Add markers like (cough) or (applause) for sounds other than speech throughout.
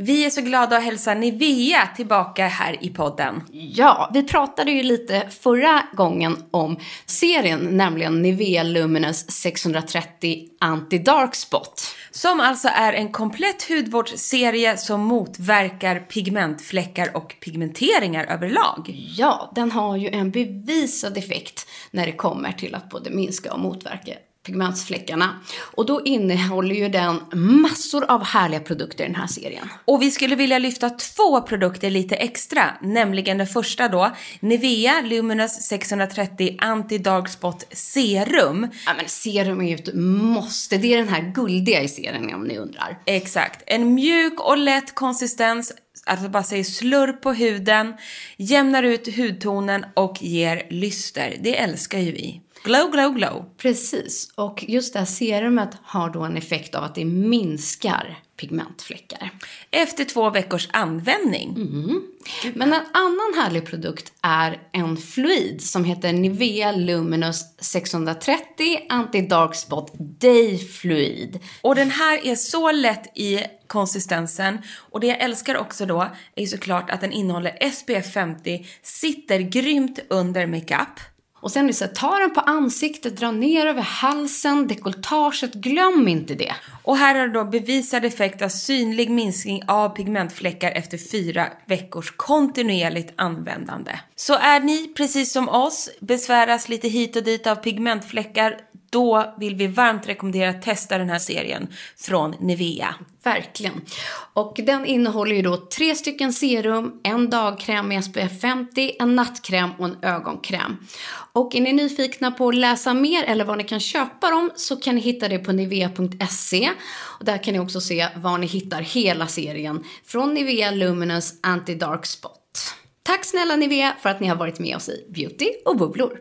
Vi är så glada att hälsa Nivea tillbaka här i podden. Ja, vi pratade ju lite förra gången om serien, nämligen Nivea Luminous 630 Anti-Dark Spot. Som alltså är en komplett hudvårdsserie som motverkar pigmentfläckar och pigmenteringar överlag. Ja, den har ju en bevisad effekt när det kommer till att både minska och motverka pigmentsfläckarna. Och då innehåller ju den massor av härliga produkter i den här serien. Och vi skulle vilja lyfta två produkter lite extra, nämligen den första då, Nivea Luminous 630 Anti-Dark Spot Serum. Ja men serum är ju ett måste, det är den här guldiga i serien om ni undrar. Exakt, en mjuk och lätt konsistens Alltså bara säger slurr på huden, jämnar ut hudtonen och ger lyster. Det älskar ju vi. Glow, glow, glow. Precis, och just det här serumet har då en effekt av att det minskar pigmentfläckar. Efter två veckors användning. Mm. Men en annan härlig produkt är en fluid som heter Nivea Luminous 630 Anti-Dark Spot Day Fluid. Och den här är så lätt i konsistensen. Och det jag älskar också då är såklart att den innehåller SPF 50, sitter grymt under makeup. Och sen är det så här, ta den på ansiktet, dra ner över halsen, dekolletaget, glöm inte det. Och här har du då bevisad effekt av synlig minskning av pigmentfläckar efter fyra veckors kontinuerligt användande. Så är ni, precis som oss, besväras lite hit och dit av pigmentfläckar, då vill vi varmt rekommendera att testa den här serien från Nivea. Verkligen. Och den innehåller ju då tre stycken serum, en dagkräm med SPF 50, en nattkräm och en ögonkräm. Och är ni nyfikna på att läsa mer eller var ni kan köpa dem så kan ni hitta det på nivea.se. Och där kan ni också se var ni hittar hela serien från Nivea Luminous Anti-Dark Spot. Tack snälla Nivea för att ni har varit med oss i Beauty och bubblor.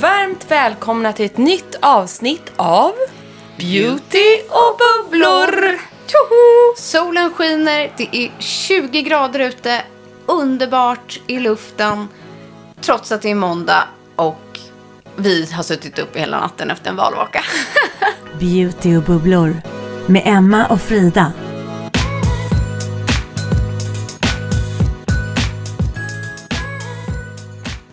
Varmt välkomna till ett nytt avsnitt av Beauty och bubblor! Tjoho! Solen skiner, det är 20 grader ute, underbart i luften, trots att det är måndag och vi har suttit upp hela natten efter en valvaka. (laughs) Beauty och bubblor med Emma och Frida.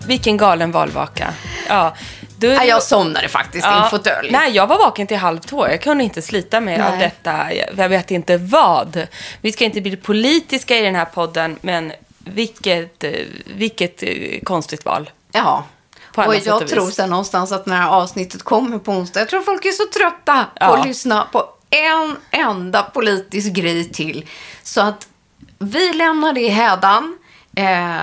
Vilken galen valvaka. Ja. Du, Nej, jag somnade faktiskt i en fåtölj. Nej, jag var vaken till halv två. Jag kunde inte slita mig av detta. Jag vet inte vad. Vi ska inte bli politiska i den här podden, men vilket, vilket eh, konstigt val. Ja. På Och jag och tror sen någonstans att när avsnittet kommer på onsdag, jag tror folk är så trötta på Ja. att lyssna på en enda politisk grej till. Så att vi lämnar det i hädan eh,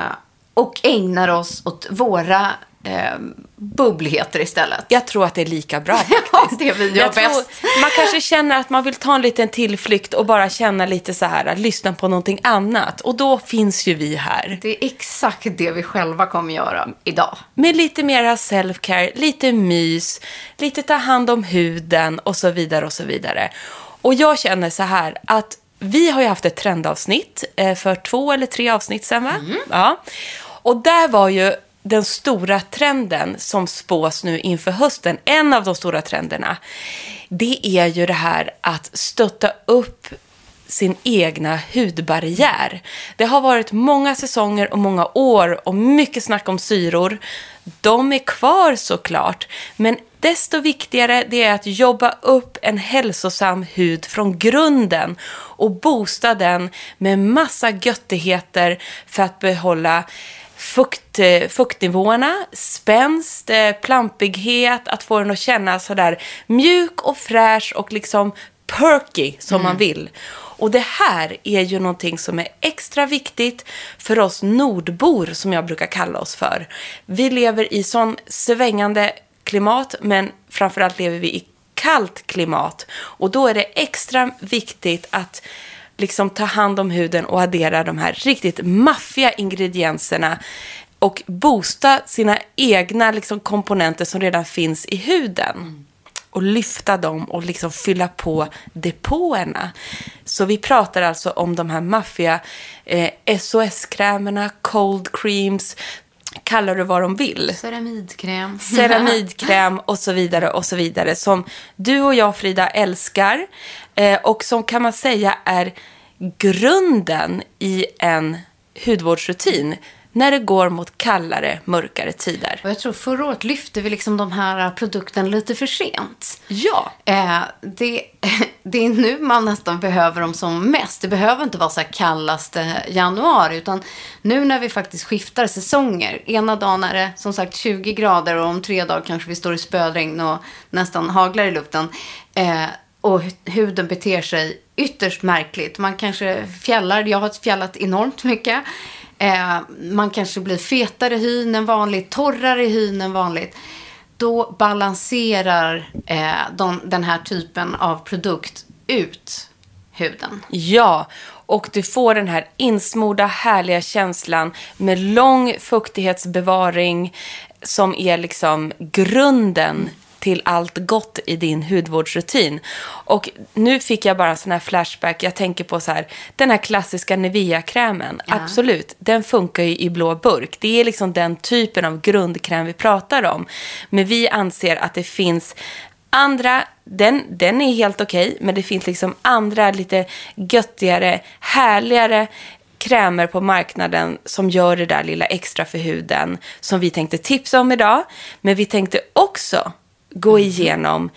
och ägnar oss åt våra eh, bubbligheter istället. Jag tror att det är lika bra (laughs) faktiskt. Det vi gör bäst. Man kanske känner att man vill ta en liten tillflykt och bara känna lite så här, lyssna på någonting annat. Och då finns ju vi här. Det är exakt det vi själva kommer göra idag. Med lite mera self-care, lite mys, lite ta hand om huden och så vidare och så vidare. Och jag känner så här att vi har ju haft ett trendavsnitt eh, för två eller tre avsnitt sen, va? Ja. Och där var ju den stora trenden som spås nu inför hösten, en av de stora trenderna, det är ju det här att stötta upp sin egna hudbarriär. Det har varit många säsonger och många år och mycket snack om syror. De är kvar såklart, men desto viktigare det är att jobba upp en hälsosam hud från grunden och boosta den med massa göttigheter för att behålla fukt, eh, fuktnivåerna, spänst, eh, plampighet, att få den att kännas sådär mjuk och fräsch och liksom perky som man vill. Och det här är ju någonting som är extra viktigt för oss nordbor som jag brukar kalla oss för. Vi lever i sån svängande klimat men framförallt lever vi i kallt klimat och då är det extra viktigt att liksom ta hand om huden och addera de här riktigt maffiga ingredienserna och boosta sina egna liksom, komponenter som redan finns i huden. Och lyfta dem och liksom fylla på depåerna. Så vi pratar alltså om de här maffiga eh, SOS-krämerna, cold creams, kallar du vad de vill. Ceramidkräm. ceramidkräm och så vidare och så vidare som du och jag Frida älskar. Eh, och som kan man säga är grunden i en hudvårdsrutin när det går mot kallare, mörkare tider. Och jag tror förra året lyfte vi liksom de här produkterna lite för sent. Ja, Eh, det, (laughs) det är nu man nästan behöver dem som mest. Det behöver inte vara så här kallaste januari, utan nu när vi faktiskt skiftar säsonger. Ena dagen är det som sagt 20 grader och om tre dagar kanske vi står i spöregn och nästan haglar i luften. Eh, och hu- huden beter sig ytterst märkligt. Man kanske fjällar, jag har fjällat enormt mycket. Eh, man kanske blir fetare i hyn än vanligt, torrare i hyn än vanligt då balanserar eh, de, den här typen av produkt ut huden. Ja, och du får den här insmorda härliga känslan med lång fuktighetsbevaring som är liksom grunden till allt gott i din hudvårdsrutin. Och nu fick jag bara en sån här flashback. Jag tänker på så här, den här klassiska Nivea-krämen. Absolut, den funkar ju i blå burk. Det är liksom den typen av grundkräm vi pratar om. Men vi anser att det finns Andra, den, den är helt okej, men det finns liksom andra lite göttigare, härligare krämer på marknaden som gör det där lilla extra för huden som vi tänkte tipsa om idag. Men vi tänkte också gå igenom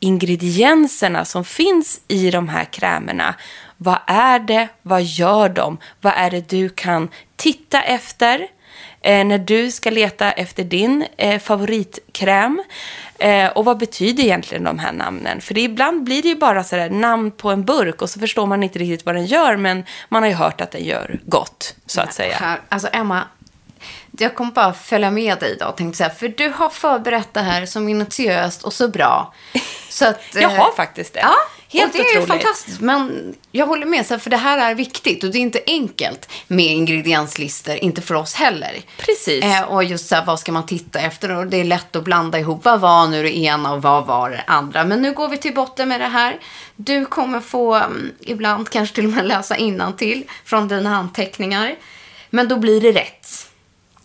ingredienserna som finns i de här krämerna. Vad är det? Vad gör de? Vad är det du kan titta efter? eh, när du ska leta efter din eh, favoritkräm. Eh, och vad betyder egentligen de här namnen? För det, ibland blir det ju bara så där namn på en burk och så förstår man inte riktigt vad den gör, men man har ju hört att den gör gott, så att säga. Alltså Emma, jag kommer bara följa med dig idag och tänkte säga, för du har förberett det här så minutiöst och så bra. Så att, (laughs) Jag eh, har faktiskt det. Ja, Helt och det är otroligt. fantastiskt. Men jag håller med, så här, för det här är viktigt och det är inte enkelt med ingredienslistor, inte för oss heller. Precis. Eh, och just så här, vad ska man titta efter? Och det är lätt att blanda ihop, vad var nu det ena och vad var det andra? Men nu går vi till botten med det här. Du kommer få, mm, ibland kanske till och med läsa till från dina anteckningar. Men då blir det rätt.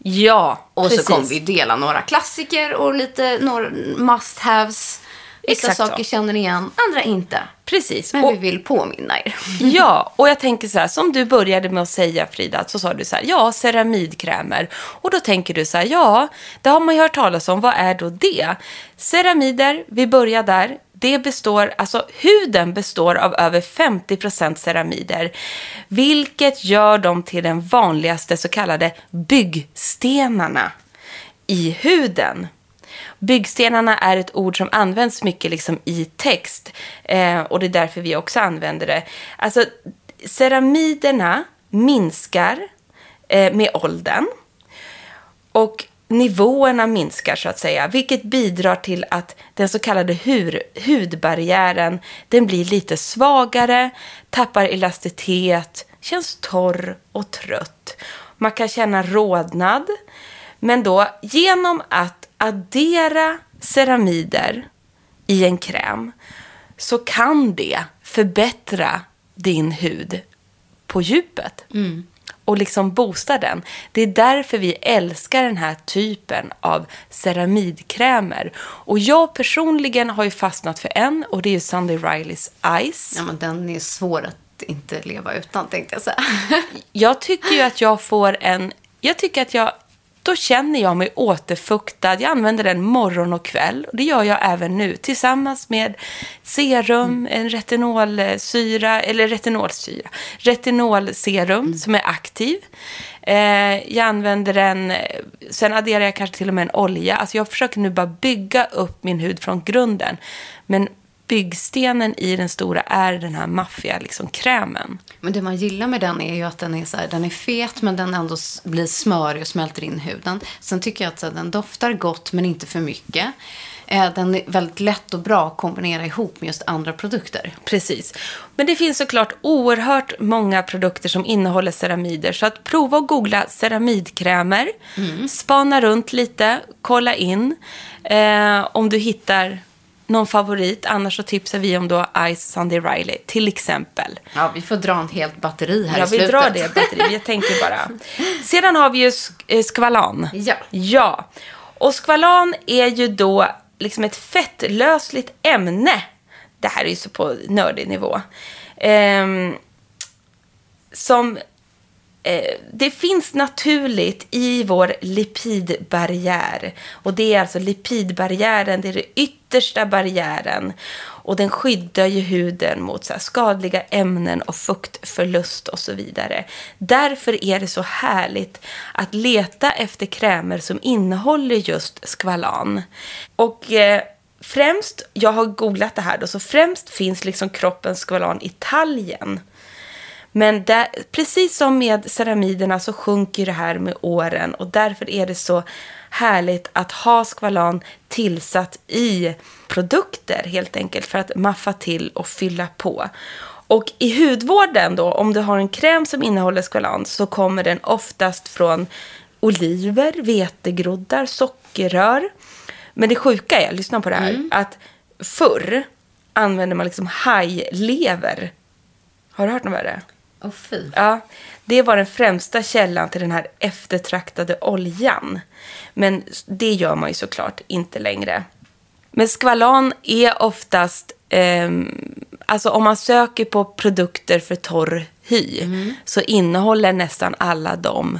Ja, Och precis. så kommer vi dela några klassiker och lite några must-haves. Vissa Exakt så. saker känner ni igen, andra inte. Precis. Men Och- vi vill påminna er. (laughs) Ja, och jag tänker så här, som du började med att säga Frida, så sa du så här, ja, ceramidkrämer. Och då tänker du så här, ja, det har man ju hört talas om, vad är då det? Ceramider, vi börjar där. Det består, alltså huden består av över 50% ceramider, vilket gör dem till den vanligaste så kallade byggstenarna i huden. Byggstenarna är ett ord som används mycket liksom i text eh, och det är därför vi också använder det. Alltså, ceramiderna minskar eh, med åldern och nivåerna minskar så att säga, vilket bidrar till att den så kallade hur, hudbarriären den blir lite svagare, tappar elasticitet, känns torr och trött. Man kan känna rodnad, men då genom att addera ceramider i en kräm så kan det förbättra din hud på djupet. Mm. Och liksom boosta den. Det är därför vi älskar den här typen av ceramidkrämer. Och jag personligen har ju fastnat för en och det är ju Sunday Rileys Ice. Ja, men den är svår att inte leva utan, tänkte jag säga. Jag tycker ju att jag får en... Jag tycker att jag... Då känner jag mig återfuktad. Jag använder den morgon och kväll. Och det gör jag även nu. Tillsammans med serum, en retinolsyra, eller retinolsyra, retinolserum som är aktiv. Eh, jag använder den, sen adderar jag kanske till och med en olja. Alltså jag försöker nu bara bygga upp min hud från grunden. Men byggstenen i den stora är den här maffiga liksom, krämen. Men det man gillar med den är ju att den är, så här, den är fet men den ändå blir smörig och smälter in huden. Sen tycker jag att här, den doftar gott men inte för mycket. Eh, Den är väldigt lätt och bra att kombinera ihop med just andra produkter. Precis. Men det finns såklart oerhört många produkter som innehåller ceramider. Så att prova att googla ceramidkrämer. Spana runt lite, kolla in. Eh, om du hittar någon favorit. Annars så tipsar vi om då Ice Sunday Riley till exempel. Ja, vi får dra en helt batteri här Jag i slutet. dra det batteri. Jag tänker bara. (laughs) Sedan har vi ju sk- eh, skvalan. Ja. Ja. Och skvalan är ju då liksom ett fettlösligt ämne. Det här är ju så på nördig nivå. Ehm, som Eh, det finns naturligt i vår lipidbarriär. Och det är alltså lipidbarriären, det är den yttersta barriären. Och den skyddar ju huden mot så här skadliga ämnen och fuktförlust och så vidare. Därför är det så härligt att leta efter krämer som innehåller just skvalan. Och eh, främst, jag har googlat det här då, så främst finns liksom kroppens skvalan i talgen. Men där, precis som med ceramiderna så sjunker det här med åren och därför är det så härligt att ha skvalan tillsatt i produkter helt enkelt för att maffa till och fylla på. Och i hudvården då, om du har en kräm som innehåller skvalan så kommer den oftast från oliver, vetegroddar, sockerrör. Men det sjuka är, lyssna på det här, att förr använde man liksom hajlever. Har du hört något värre? Åh fy. Ja, det var den främsta källan till den här eftertraktade oljan. Men det gör man ju såklart inte längre. Men skvalan är oftast, ehm, alltså om man söker på produkter för torr hy så innehåller nästan alla de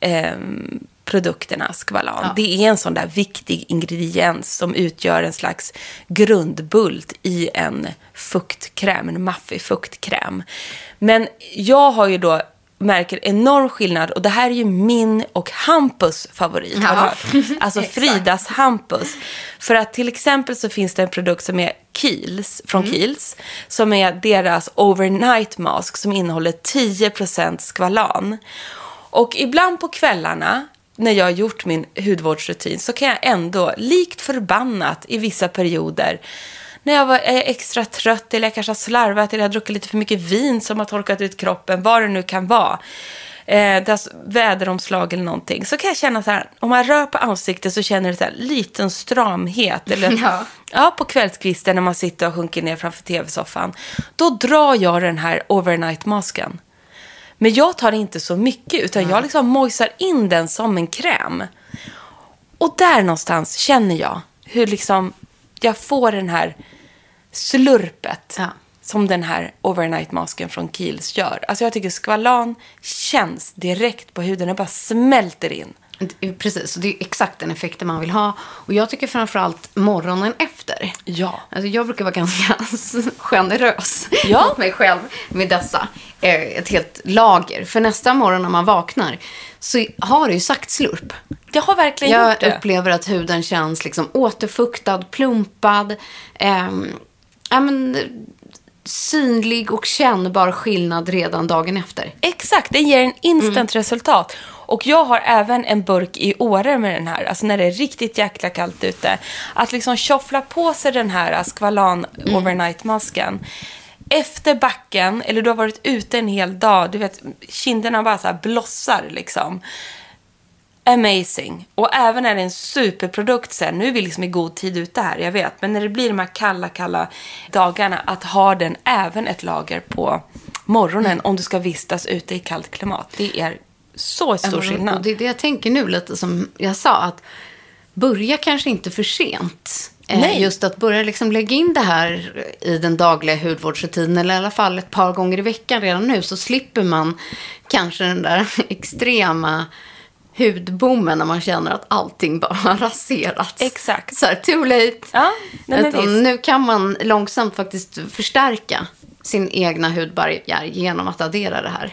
ehm, produkterna skvalan. Det är en sån där viktig ingrediens som utgör en slags grundbult i en fuktkräm, en maffig fuktkräm. Men jag har ju då märker enorm skillnad och det här är ju min och Hampus favorit. Har du Ja. hört? Alltså (laughs) Fridas Hampus. För att till exempel så finns det en produkt som är Kiehl's, från Kiehl's, som är deras overnight mask som innehåller 10% skvalan. Och ibland på kvällarna när jag har gjort min hudvårdsrutin så kan jag ändå, likt förbannat i vissa perioder, när jag var är extra trött eller jag kanske har slarvat eller jag har druckit lite för mycket vin som har torkat ut kroppen, vad det nu kan vara. Eh, är väderomslag eller någonting. Så kan jag känna så här, om man rör på ansiktet så känner det så här liten stramhet. (laughs) Eller, Ja. ja, på kvällskvisten när man sitter och sjunker ner framför tv-soffan. Då drar jag den här overnight-masken. Men jag tar inte så mycket, utan jag liksom mojsar in den som en kräm. Och där någonstans känner jag hur liksom jag får den här slurpet Ja. som den här overnight-masken från Kiehl's gör. Alltså jag tycker skvalan känns direkt på huden, den bara smälter in. Det- Precis, och det är exakt den effekten man vill ha. Och jag tycker framförallt morgonen efter. Ja. Alltså jag brukar vara ganska (laughs) generös Ja. mot mig själv med dessa. eh, Ett helt lager. För nästa morgon när man vaknar så har det ju sagt slurp. Jag har verkligen Jag gjort det. upplever att huden känns liksom återfuktad, plumpad. ehm, ja, men, synlig och kännbar skillnad redan dagen efter. Exakt, den ger en instant resultat. Och jag har även en burk i Åre med den här, alltså när det är riktigt jäkla kallt ute. Att liksom tjoffla på sig den här Skvalan Mm. overnight-masken. Efter backen, eller du har varit ute en hel dag, du vet, kinderna bara så blossar liksom. Amazing. Och även när det är en superprodukt sen, nu är vi liksom i god tid ute här, jag vet, men när det blir de här kalla, kalla dagarna, att ha den även ett lager på morgonen om du ska vistas ute i kallt klimat. Det är så stor Och skillnad. det är det jag tänker nu lite som jag sa, att börja kanske inte för sent. Eh, Nej. Just att börja liksom lägga in det här i den dagliga hudvårdsrutinen, eller i alla fall ett par gånger i veckan redan nu, så slipper man kanske den där (laughs) extrema hudbommen när man känner att allting bara har raserats. Exakt. Så här, too late. Ja, Utan nu kan man långsamt faktiskt förstärka sin egna hudbarriär genom att addera det här.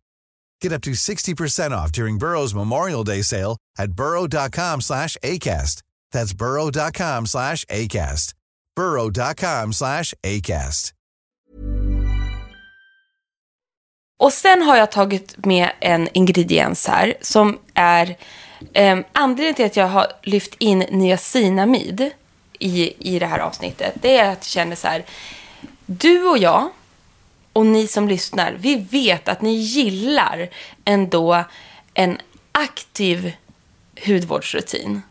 Get up to 60% off during Burrow's Memorial Day sale at burrow.com slash ACAST. That's burrow.com slash ACAST. burrow.com slash ACAST. Och sen har jag tagit med en ingrediens här som är eh, anledningen till att jag har lyft in niacinamid i, i det här avsnittet. Det är att jag känner så här, du och jag och ni som lyssnar, vi vet att ni gillar ändå en aktiv hudvårdsrutin.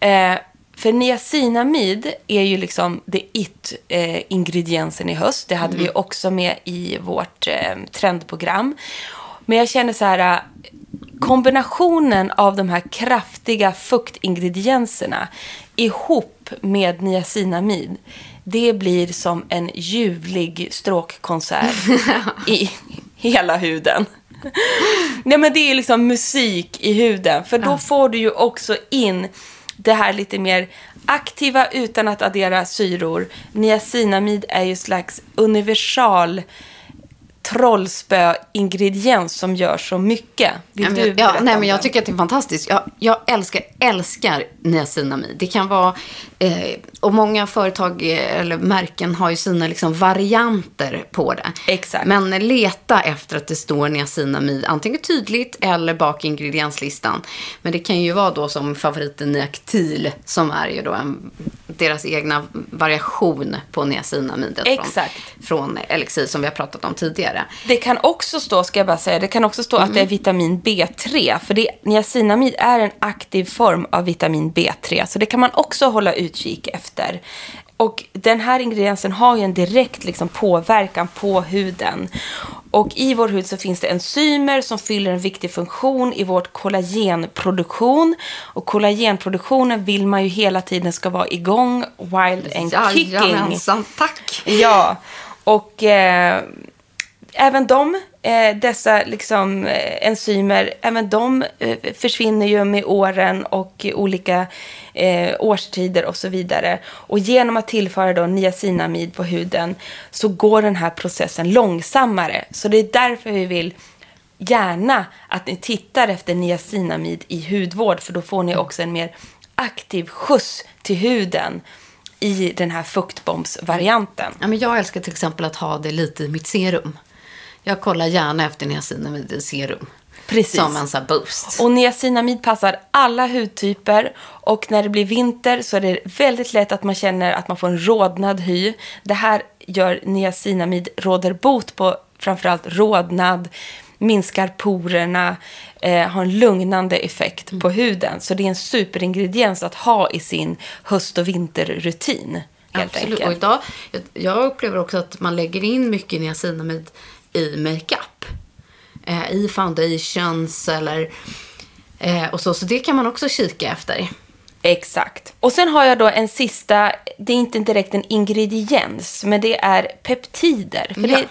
Eh, för niacinamid är ju liksom det it-ingrediensen i höst. Det hade vi också med i vårt eh, trendprogram. Men jag känner så här, eh, kombinationen av de här kraftiga fuktingredienserna ihop med niacinamid, det blir som en ljuvlig stråkkonsert (laughs) i hela huden. Nej men det är liksom musik i huden. För då får du ju också in det här lite mer aktiva utan att addera syror. Niacinamid är ju slags universal trollspö-ingrediens som gör så mycket. Vill Ja, du ja, nej, men jag tycker att det är fantastiskt. Jag, jag älskar, älskar niacinamid. Det kan vara, eh, och många företag eh, eller märken har ju sina liksom, varianter på det. Exakt. Men leta efter att det står niacinamid, antingen tydligt eller bak i ingredienslistan. Men det kan ju vara då som favoriten Niactil, som är ju då en, deras egna variation på niacinamidet Exakt. från, från Elixir som vi har pratat om tidigare. Det kan också stå, ska jag bara säga, det kan också stå att Mm. det är vitamin B3. För det, niacinamid är en aktiv form av vitamin B3. Så det kan man också hålla utkik efter. Och den här ingrediensen har ju en direkt liksom, påverkan på huden. Och i vår hud så finns det enzymer som fyller en viktig funktion i vårt kollagenproduktion. Och kollagenproduktionen vill man ju hela tiden ska vara igång, wild and kicking. Jajamensan, tack! Ja, och eh, även de, eh, dessa liksom, eh, enzymer, även de eh, försvinner ju med åren och olika eh, årstider och så vidare. Och genom att tillföra då niacinamid på huden så går den här processen långsammare. Så det är därför vi vill gärna att ni tittar efter niacinamid i hudvård för då får ni också en mer aktiv skjuts till huden i den här fuktbombsvarianten. Ja, men jag älskar till exempel att ha det lite i mitt serum. Jag kollar gärna efter niacinamid i serum. Precis. Som en sån boost. Och niacinamid passar alla hudtyper och när det blir vinter så är det väldigt lätt att man känner att man får en rodnad hy. Det här gör niacinamid, råder bot på framförallt rodnad, minskar porerna, eh, har en lugnande effekt på huden. Så det är en superingrediens att ha i sin höst och vinterrutin. Absolut. enkelt. Och idag, jag, jag upplever också att man lägger in mycket niacinamid i makeup. Eh, I foundations eller eh, och så. Så det kan man också kika efter. Exakt. Och sen har jag då en sista, det är inte direkt en ingrediens, men det är peptider. För Ja. det,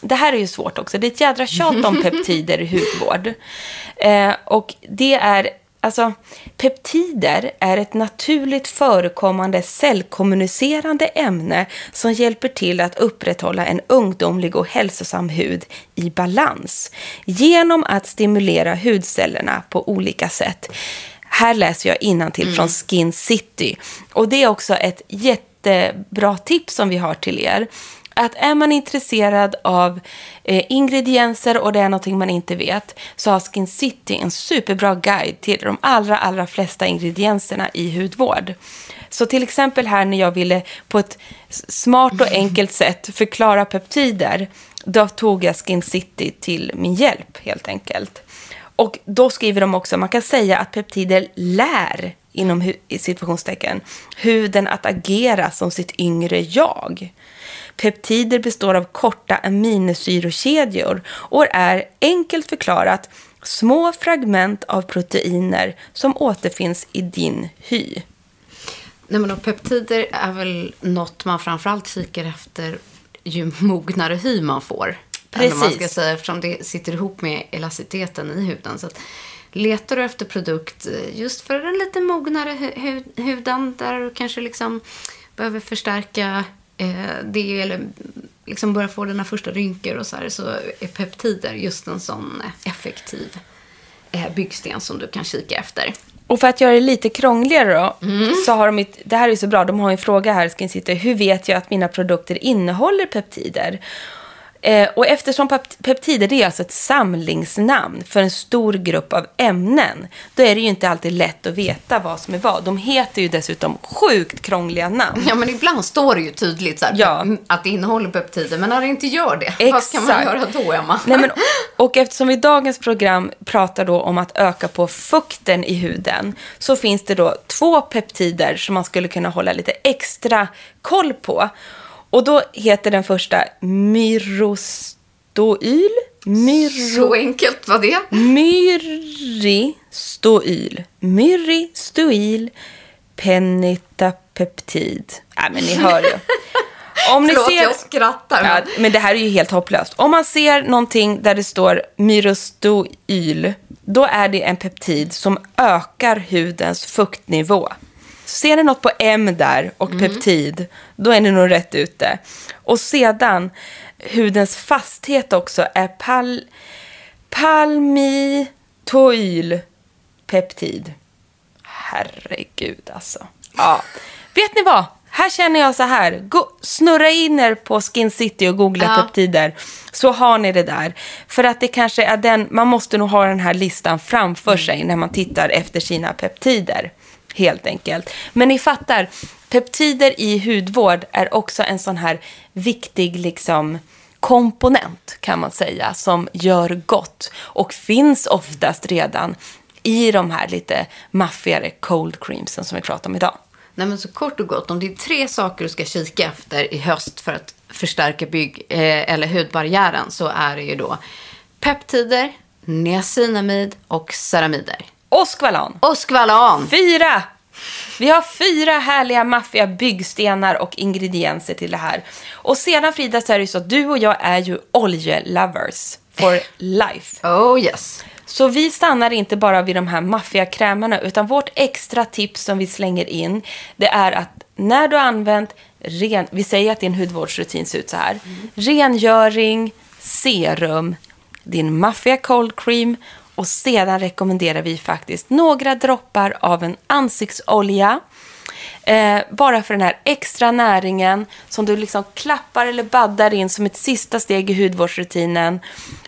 det här är ju svårt också. Det är ett jädra tjat om (laughs) peptider i hudvård. Eh, och det är, alltså, peptider är ett naturligt förekommande cellkommunicerande ämne som hjälper till att upprätthålla en ungdomlig och hälsosam hud i balans genom att stimulera hudcellerna på olika sätt. Här läser jag innantill från Skin City. Och det är också ett jättebra tips som vi har till er. Att är man intresserad av eh, ingredienser och det är någonting man inte vet så har Skin City en superbra guide till de allra, allra flesta ingredienserna i hudvård. Så till exempel här när jag ville på ett smart och enkelt sätt förklara peptider, då tog jag Skin City till min hjälp helt enkelt. Och då skriver de också, man kan säga att peptider lär, inom hu- situationstecken, huden att agera som sitt yngre jag. Peptider består av korta aminosyrekedjor och är enkelt förklarat små fragment av proteiner som återfinns i din hy. Nej, men peptider är väl något man framförallt kikar efter ju mognare hy man får. Vad man ska Precis. säga, eftersom det sitter ihop med elasticiteten i huden. Så letar du efter produkt eh, just för den lite mognare hu- hu- huden där du kanske liksom behöver förstärka eh, det eller liksom börja få dina första rynkor och så här så är peptider just en sån effektiv eh, byggsten som du kan kika efter. Och för att göra det lite krångligare då, Mm. så har de ett, det här är så bra, de har en fråga här, ska ni sitta, hur vet jag att mina produkter innehåller peptider? Eh, och eftersom pep- peptider det är alltså ett samlingsnamn för en stor grupp av ämnen, då är det ju inte alltid lätt att veta vad som är vad. De heter ju dessutom sjukt krångliga namn. Ja, men ibland står det ju tydligt så här, Ja. att det innehåller peptider. Men när det inte gör det, vad ska man Exakt. göra då, Emma? Nej, men, och eftersom vi i dagens program pratar då om att öka på fukten i huden så finns det då två peptider som man skulle kunna hålla lite extra koll på. Och då heter den första myrostoyl. Myro... Så enkelt var det. Myristoyl. Myristoyl penitapeptid. Nej, men ni hör ju. Om (laughs) Förlåt, jag skrattar. Ja, men- men det här är ju helt hopplöst. Om man ser någonting där det står myrostoyl, då är det en peptid som ökar hudens fuktnivå. Ser ni något på M där och peptid, då är ni nog rätt ute. Och sedan, hudens fasthet också är pal palmitoylpeptid. Herregud alltså. Ja. Vet ni vad? Här känner jag så här. Gå, snurra in er på Skin City och googla Ja. peptider. Så har ni det där. För att det kanske är den, man måste nog ha den här listan framför sig när man tittar efter sina peptider. Helt enkelt. Men ni fattar, peptider i hudvård är också en sån här viktig liksom komponent kan man säga som gör gott och finns oftast redan i de här lite maffigare cold creamsen som vi pratar om idag. Nej, men så kort och gott, om det är tre saker du ska kika efter i höst för att förstärka bygg eh, eller hudbarriären så är det ju då peptider, niacinamid och ceramider. Och skvalan. Och skvalan! Fyra! Vi har fyra härliga maffiga byggstenar och ingredienser till det här. Och sedan Frida så är det ju så att du och jag är ju oljelovers for life. Oh yes. Så vi stannar inte bara vid de här maffiga krämerna utan vårt extra tips som vi slänger in det är att när du har använt ren, vi säger att din hudvårdsrutin ser ut så här. Rengöring, serum, din maffiga cold cream och sedan rekommenderar vi faktiskt några droppar av en ansiktsolja. Eh, bara för den här extra näringen som du liksom klappar eller baddar in som ett sista steg i hudvårdsrutinen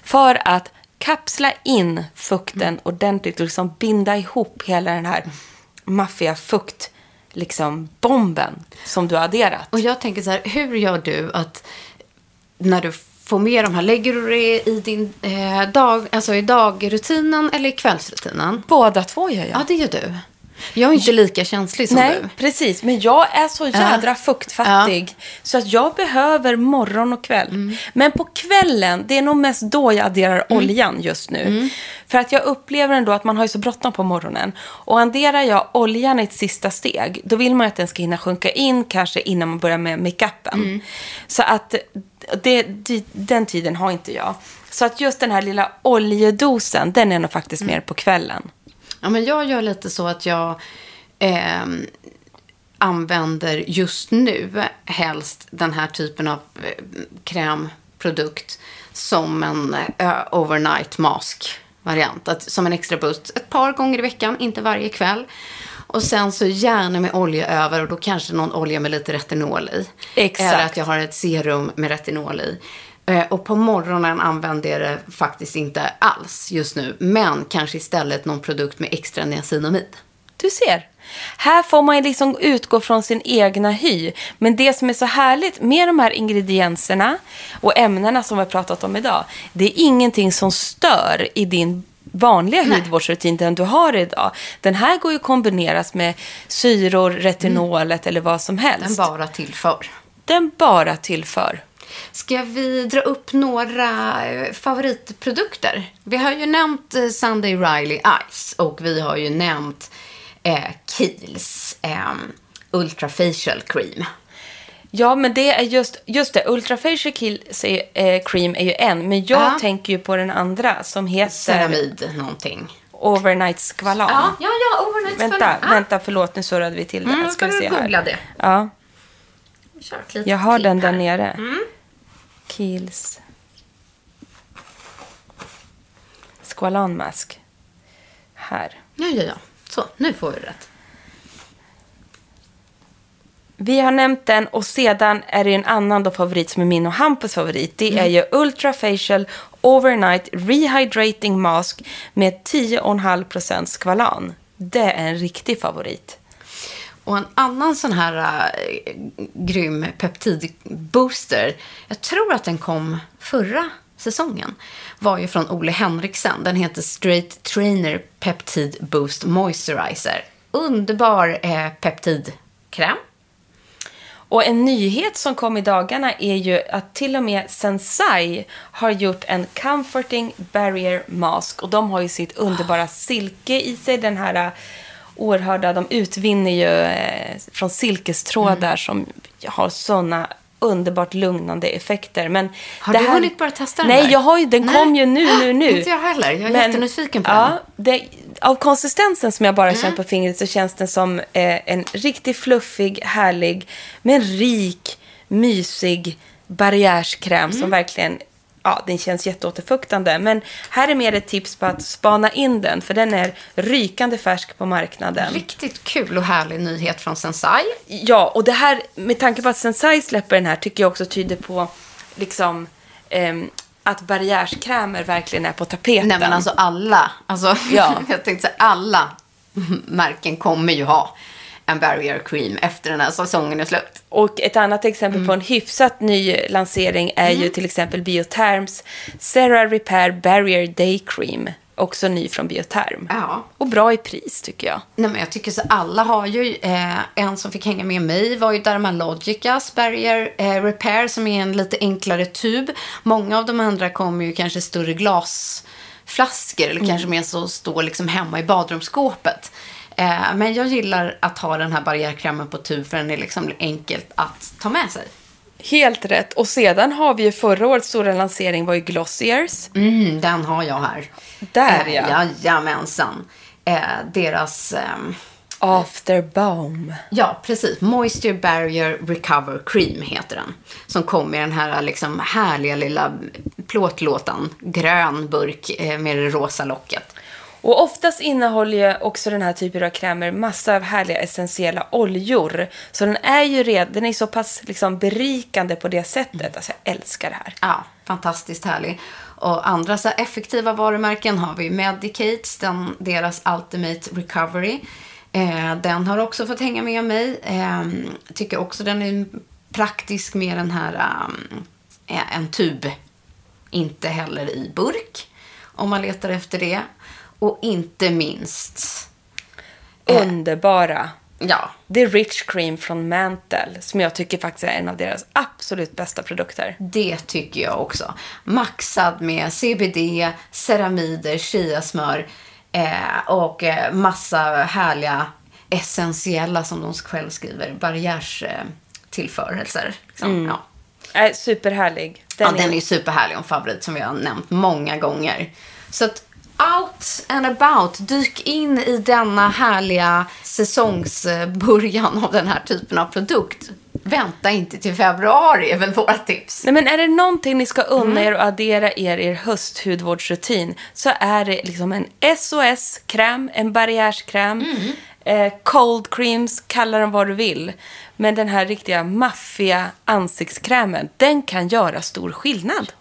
för att kapsla in fukten ordentligt och liksom binda ihop hela den här maffiga fukt liksom bomben som du har adderat. Och jag tänker så här, hur gör du att när du får med de här, lägger du det i din eh, dag, alltså i dagrutinen eller i kvällsrutinen? Båda två gör jag. Ja, det gör du. Jag är inte lika känslig som Nej, du. precis. Men jag är så jädra fuktfattig. Så att jag behöver morgon och kväll. Mm. Men på kvällen, det är nog mest då jag adderar oljan just nu. Mm. För att jag upplever ändå att man har ju så bråttom på morgonen. Och adderar jag oljan i ett sista steg, då vill man att den ska hinna sjunka in kanske innan man börjar med makeupen. Mm. Så att det, det, den tiden har inte jag. Så att just den här lilla oljedosen, den är nog faktiskt Mm. mer på kvällen. Ja, men jag gör lite så att jag ehm, använder just nu helst den här typen av eh, krämprodukt som en eh, overnight mask variant. Att, som en extra boost ett par gånger i veckan, inte varje kväll. Och sen så gärna med olja över och då kanske någon olja med lite retinol i. Exakt. Eller att jag har ett serum med retinol i. Eh, Och på morgonen använder jag det faktiskt inte alls just nu. Men kanske istället någon produkt med extra niacinamid. Du ser. Här får man liksom utgå från sin egna hy. Men det som är så härligt med de här ingredienserna och ämnena som vi har pratat om idag, det är ingenting som stör i din vanliga Nej. hudvårdsrutin, den du har idag. Den här går ju att kombineras med syror, retinolet eller vad som helst. Den bara tillför. Den bara tillför. Ska vi dra upp några eh, favoritprodukter? Vi har ju nämnt eh, Sunday Riley Ice och vi har ju nämnt eh, Kiehl's eh, Ultra Facial Cream. Ja, men det är just, just det, Ultra Facial Kill eh, Cream är ju en, men jag Ja. tänker ju på den andra som heter Ceramid någonting. Overnight Skvalan. Ja, ja, ja, overnight Vänta, Skvalan. Ah. vänta, förlåt, nu surrade vi till det. Mm, Ska vi se här. det? Ja, jag har den där här. nere. Mm. Kiehl's Squalan Mask. Här. Ja, ja, ja. Så, nu får vi rätt. Vi har nämnt den och sedan är det en annan då favorit som är min och Hampus favorit. Det Mm. är ju Ultra Facial Overnight Rehydrating Mask med 10,5% skvalan. Det är en riktig favorit. Och en annan sån här äh, grym peptidbooster, jag tror att den kom förra säsongen, var ju från Ole Henriksen. Den heter Straight Trainer Peptid Boost Moisturizer. Underbar eh, peptidkräm. Och en nyhet som kom i dagarna är ju att till och med Sensai har gjort en Comforting Barrier Mask. Och de har ju sitt underbara silke i sig. Den här äh, oerhörda, de utvinner ju eh, från silkestrådar som har sådana underbart lugnande effekter. Men Har du här... hunnit börja testa den Nej, där? jag har ju, den Nej. kom ju nu, nu, nu. Inte jag heller. Jag är jättenyfiken på ja, den. Mm. Det, av konsistensen som jag bara känt på fingret så känns den som eh, en riktigt fluffig, härlig, men rik, mysig barriärskräm Mm. som verkligen Ja, den känns jätteåterfuktande. Men här är mer ett tips på att spana in den, för den är rykande färsk på marknaden. Riktigt kul och härlig nyhet från Sensai. Ja, och det här, med tanke på att Sensai släpper den här, tycker jag också tyder på liksom ehm, att barriärskrämer verkligen är på tapeten. Nej men alltså alla, alltså, Ja. (laughs) jag tänkte säga alla (laughs) märken kommer ju ha en barrier cream efter den här säsongen är slut. Och ett annat exempel på en hyfsat ny lansering är ju till exempel Bioterms Cera Repair Barrier Day Cream. Också ny från Bioterm. Ja. Och bra i pris tycker jag. Nej men jag tycker så alla har ju, eh, en som fick hänga med mig var ju Dermalogicas Barrier eh, Repair som är en lite enklare tub. Många av de andra kommer ju kanske större glasflaskor eller kanske mer så står liksom hemma i badrumsskåpet. Eh, men jag gillar att ha den här barriärkrämen på tub för den är liksom enkelt att ta med sig. Helt rätt. Och sedan har vi ju förra årets stora lansering var ju Glossiers. Mm, den har jag här. Där eh, ja. Jajamensan. Eh, deras eh, After Balm. Ja, precis. Moisture Barrier Recover Cream heter den. Som kom i den här liksom härliga lilla plåtlåtan. Grön burk eh, med det rosa locket. Och oftast innehåller ju också den här typen av krämer massa av härliga essentiella oljor. Så den är ju redan, den är så pass liksom berikande på det sättet. Alltså jag älskar det här. Ja, fantastiskt härlig. Och andra så effektiva varumärken har vi Medicates, den, deras Ultimate Recovery. Eh, den har också fått hänga med mig. Eh, tycker också den är praktisk med den här um, en tub. Inte heller i burk. Om man letar efter det. Och inte minst... Eh, Underbara. Ja. The Rich Cream från Mantle. Som jag tycker faktiskt är en av deras absolut bästa produkter. Det tycker jag också. Maxad med CBD, ceramider, chiasmör eh, och eh, massa härliga essentiella, som de själv skriver, barriärstillförelser. Liksom. Mm. Ja. Är superhärlig. Den, ja, är... den är superhärlig en favorit som vi har nämnt många gånger. Så att out and about. Dyk in i denna härliga säsongsbörjan av den här typen av produkt. Vänta inte till februari är väl våra tips. Nej, men är det någonting ni ska unna er och addera er i er hösthudvårdsrutin så är det liksom en SOS-kräm, en barriärskräm, mm. eh, cold creams, kalla dem vad du vill. Men den här riktiga maffiga ansiktskrämen, den kan göra stor skillnad.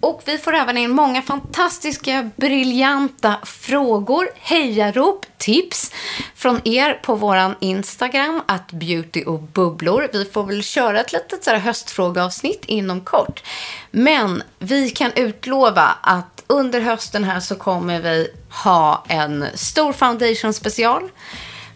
Och vi får även in många fantastiska, briljanta frågor, hejarop, tips från er på vår Instagram, att beauty och bubblor. Vi får väl köra ett litet så här höstfrågeavsnitt inom kort. Men vi kan utlova att under hösten här så kommer vi ha en stor foundation special.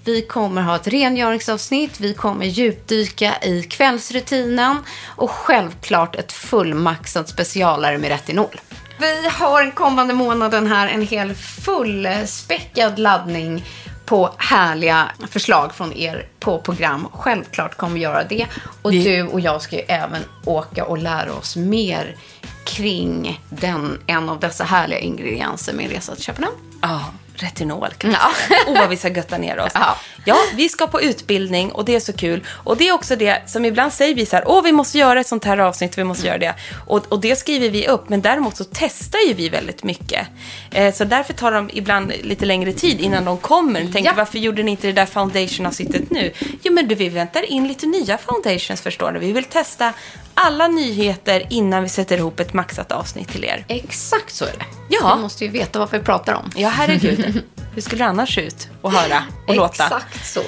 Vi kommer ha ett rengöringsavsnitt, vi kommer djupdyka i kvällsrutinen och självklart ett fullmaxat specialare med retinol. Vi har den kommande månaden här en hel fullspäckad laddning på härliga förslag från er på program. Självklart kommer vi göra det. Och vi... du och jag ska ju även åka och lära oss mer kring den, en av dessa härliga ingredienser med en resa till Köpenhamn. Ja retinol kanske. Ja. oh, vad vi ska götta ner oss. (laughs) Ja. ja, vi ska på utbildning och det är så kul. Och det är också det som ibland säger vi så här, åh, vi måste göra ett sånt här avsnitt, vi måste göra det. Och, och det skriver vi upp, men däremot så testar ju vi väldigt mycket. Eh, så därför tar de ibland lite längre tid innan de kommer. Tänker, ja. varför gjorde ni inte det där foundation-avsnittet nu? Jo, men du, vi väntar in lite nya foundations, förstår du. Vi vill testa alla nyheter innan vi sätter ihop ett maxat avsnitt till er. Exakt så är det. Ja. Vi måste ju veta vad vi pratar om. Ja, herregud. Hur skulle det annars se ut och höra och låta? Exakt så.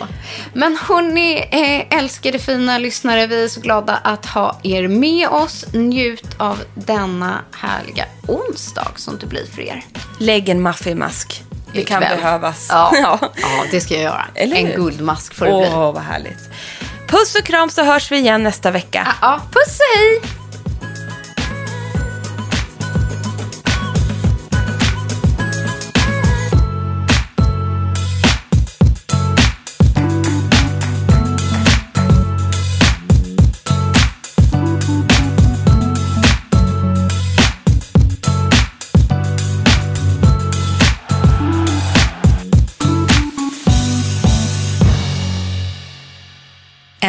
Men hörni, eh, älskade fina lyssnare, vi är så glada att ha er med oss. Njut av denna härliga onsdag som det blir för er. Lägg en maffimask. Det kan behövas. Ja. (laughs) ja. ja, det ska jag göra. En guldmask får det Åh, bli. Åh, vad härligt. Puss och kram så hörs vi igen nästa vecka. Ja, puss och hej!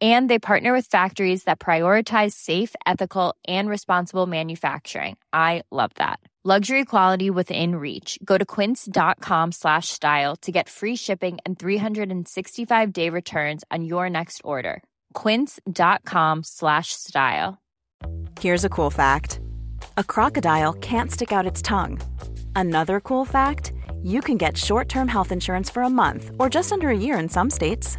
and they partner with factories that prioritize safe ethical and responsible manufacturing. I love that. Luxury quality within reach. Go to quince.com slash style to get free shipping and 365 day returns on your next order. quince.com slash style. Here's a cool fact. A crocodile can't stick out its tongue. Another cool fact you can get short-term health insurance for a month or just under a year in some states